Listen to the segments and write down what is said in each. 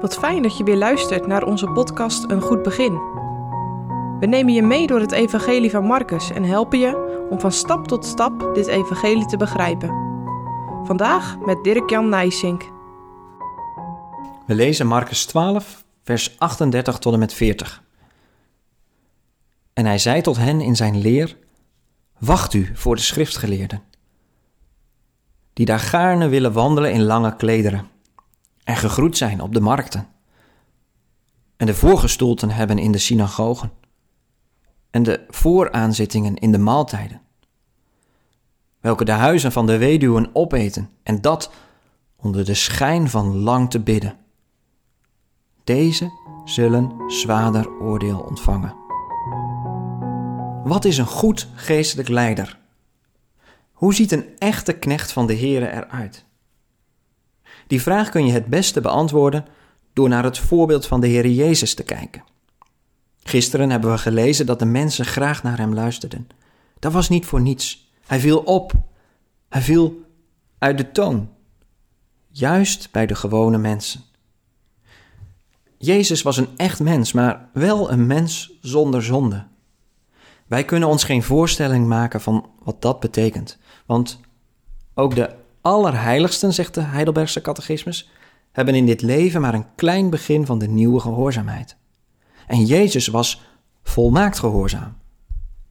Wat fijn dat je weer luistert naar onze podcast Een Goed Begin. We nemen je mee door het Evangelie van Marcus en helpen je om van stap tot stap dit Evangelie te begrijpen. Vandaag met Dirk-Jan Nijsink. We lezen Marcus 12, vers 38 tot en met 40. En hij zei tot hen in zijn leer: Wacht u voor de schriftgeleerden, die daar gaarne willen wandelen in lange klederen en gegroet zijn op de markten, en de voorgestoelten hebben in de synagogen, en de vooraanzittingen in de maaltijden, welke de huizen van de weduwen opeten, en dat onder de schijn van lang te bidden. Deze zullen zwaarder oordeel ontvangen. Wat is een goed geestelijk leider? Hoe ziet een echte knecht van de Here eruit? Die vraag kun je het beste beantwoorden door naar het voorbeeld van de Heer Jezus te kijken. Gisteren hebben we gelezen dat de mensen graag naar hem luisterden. Dat was niet voor niets. Hij viel op. Hij viel uit de toon. Juist bij de gewone mensen. Jezus was een echt mens, maar wel een mens zonder zonde. Wij kunnen ons geen voorstelling maken van wat dat betekent, want ook de allerheiligsten, zegt de Heidelbergse catechismus, hebben in dit leven maar een klein begin van de nieuwe gehoorzaamheid. En Jezus was volmaakt gehoorzaam,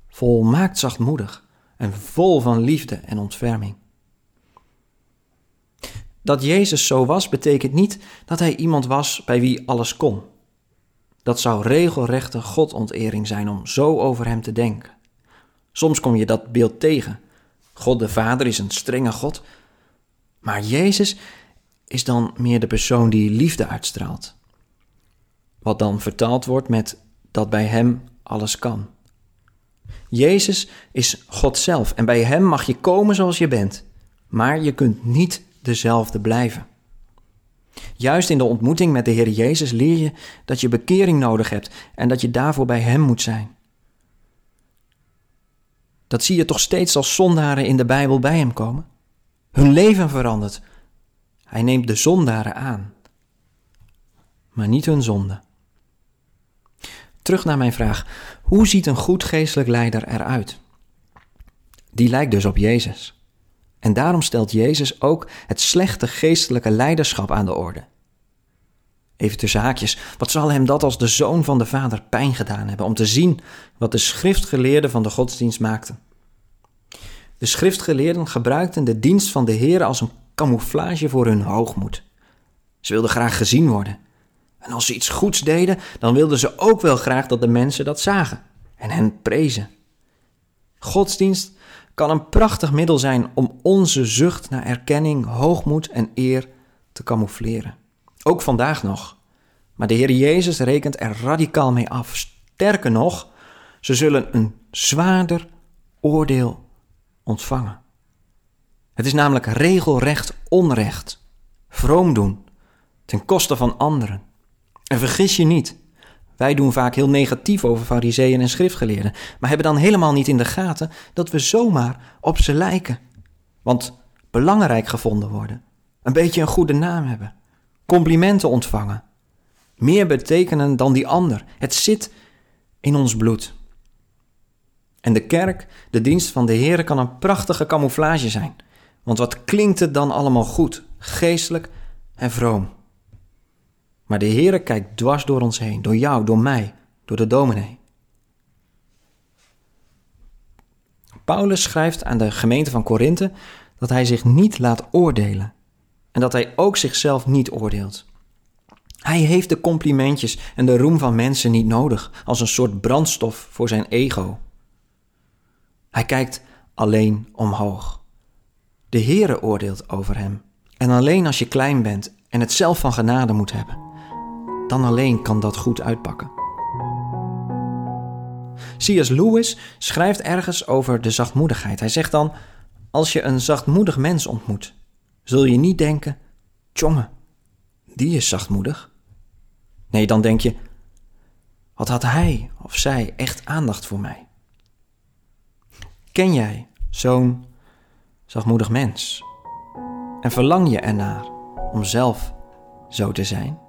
volmaakt zachtmoedig en vol van liefde en ontferming. Dat Jezus zo was, betekent niet dat hij iemand was bij wie alles kon. Dat zou regelrechte Godonterering zijn om zo over hem te denken. Soms kom je dat beeld tegen. God de Vader is een strenge God, maar Jezus is dan meer de persoon die liefde uitstraalt. Wat dan vertaald wordt met dat bij Hem alles kan. Jezus is God zelf en bij Hem mag je komen zoals je bent, maar je kunt niet dezelfde blijven. Juist in de ontmoeting met de Heer Jezus leer je dat je bekering nodig hebt en dat je daarvoor bij Hem moet zijn. Dat zie je toch steeds als zondaren in de Bijbel bij Hem komen? Hun leven verandert. Hij neemt de zondaren aan, maar niet hun zonde. Terug naar mijn vraag: hoe ziet een goed geestelijk leider eruit? Die lijkt dus op Jezus. En daarom stelt Jezus ook het slechte geestelijke leiderschap aan de orde. Even tussen haakjes, wat zal hem dat als de zoon van de Vader pijn gedaan hebben om te zien wat de schriftgeleerden van de godsdienst maakten? De schriftgeleerden gebruikten de dienst van de Heer als een camouflage voor hun hoogmoed. Ze wilden graag gezien worden. En als ze iets goeds deden, dan wilden ze ook wel graag dat de mensen dat zagen en hen prezen. Godsdienst kan een prachtig middel zijn om onze zucht naar erkenning, hoogmoed en eer te camoufleren. Ook vandaag nog. Maar de Heer Jezus rekent er radicaal mee af. Sterker nog, ze zullen een zwaarder oordeel ontvangen. Het is namelijk regelrecht onrecht, vroom doen, ten koste van anderen. En vergis je niet, wij doen vaak heel negatief over fariseeën en schriftgeleerden, maar hebben dan helemaal niet in de gaten dat we zomaar op ze lijken. Want belangrijk gevonden worden, een beetje een goede naam hebben, complimenten ontvangen, meer betekenen dan die ander. Het zit in ons bloed. En de kerk, de dienst van de Heer, kan een prachtige camouflage zijn. Want wat klinkt het dan allemaal goed, geestelijk en vroom. Maar de Heer kijkt dwars door ons heen, door jou, door mij, door de dominee. Paulus schrijft aan de gemeente van Korinthe dat hij zich niet laat oordelen en dat hij ook zichzelf niet oordeelt. Hij heeft de complimentjes en de roem van mensen niet nodig als een soort brandstof voor zijn ego. Hij kijkt alleen omhoog. De Heere oordeelt over hem. En alleen als je klein bent en het zelf van genade moet hebben, dan alleen kan dat goed uitpakken. C.S. Lewis schrijft ergens over de zachtmoedigheid. Hij zegt dan: Als je een zachtmoedig mens ontmoet, zul je niet denken: Tjonge, die is zachtmoedig. Nee, dan denk je: Wat had hij of zij echt aandacht voor mij? Ken jij zo'n zachtmoedig mens? En verlang je ernaar om zelf zo te zijn?